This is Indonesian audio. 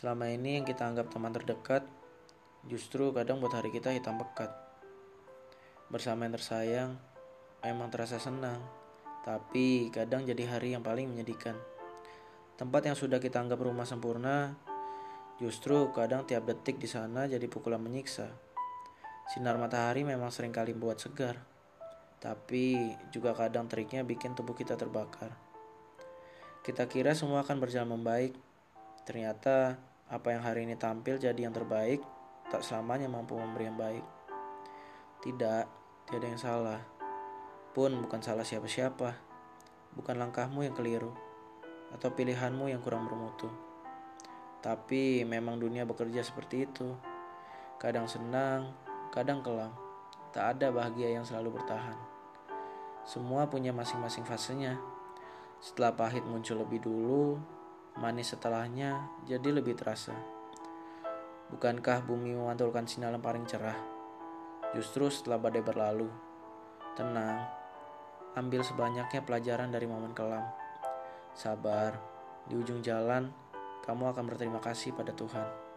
Selama ini yang kita anggap teman terdekat, justru kadang buat hari kita hitam pekat. Bersama yang tersayang, emang terasa senang, tapi kadang jadi hari yang paling menyedihkan. Tempat yang sudah kita anggap rumah sempurna, justru kadang tiap detik di sana jadi pukulan menyiksa. Sinar matahari memang sering kali buat segar, tapi juga kadang teriknya bikin tubuh kita terbakar. Kita kira semua akan berjalan membaik, ternyata apa yang hari ini tampil jadi yang terbaik, tak selamanya mampu memberi yang baik. Tidak, tiada yang salah. Pun bukan salah siapa-siapa. Bukan langkahmu yang keliru. Atau pilihanmu yang kurang bermutu. Tapi memang dunia bekerja seperti itu. Kadang senang, kadang kelam. Tak ada bahagia yang selalu bertahan. Semua punya masing-masing fasenya. Setelah pahit muncul lebih dulu, manis setelahnya jadi lebih terasa. Bukankah bumi memantulkan sinar yang paling cerah? Justru setelah badai berlalu, tenang, ambil sebanyaknya pelajaran dari momen kelam. Sabar, di ujung jalan, kamu akan berterima kasih pada Tuhan.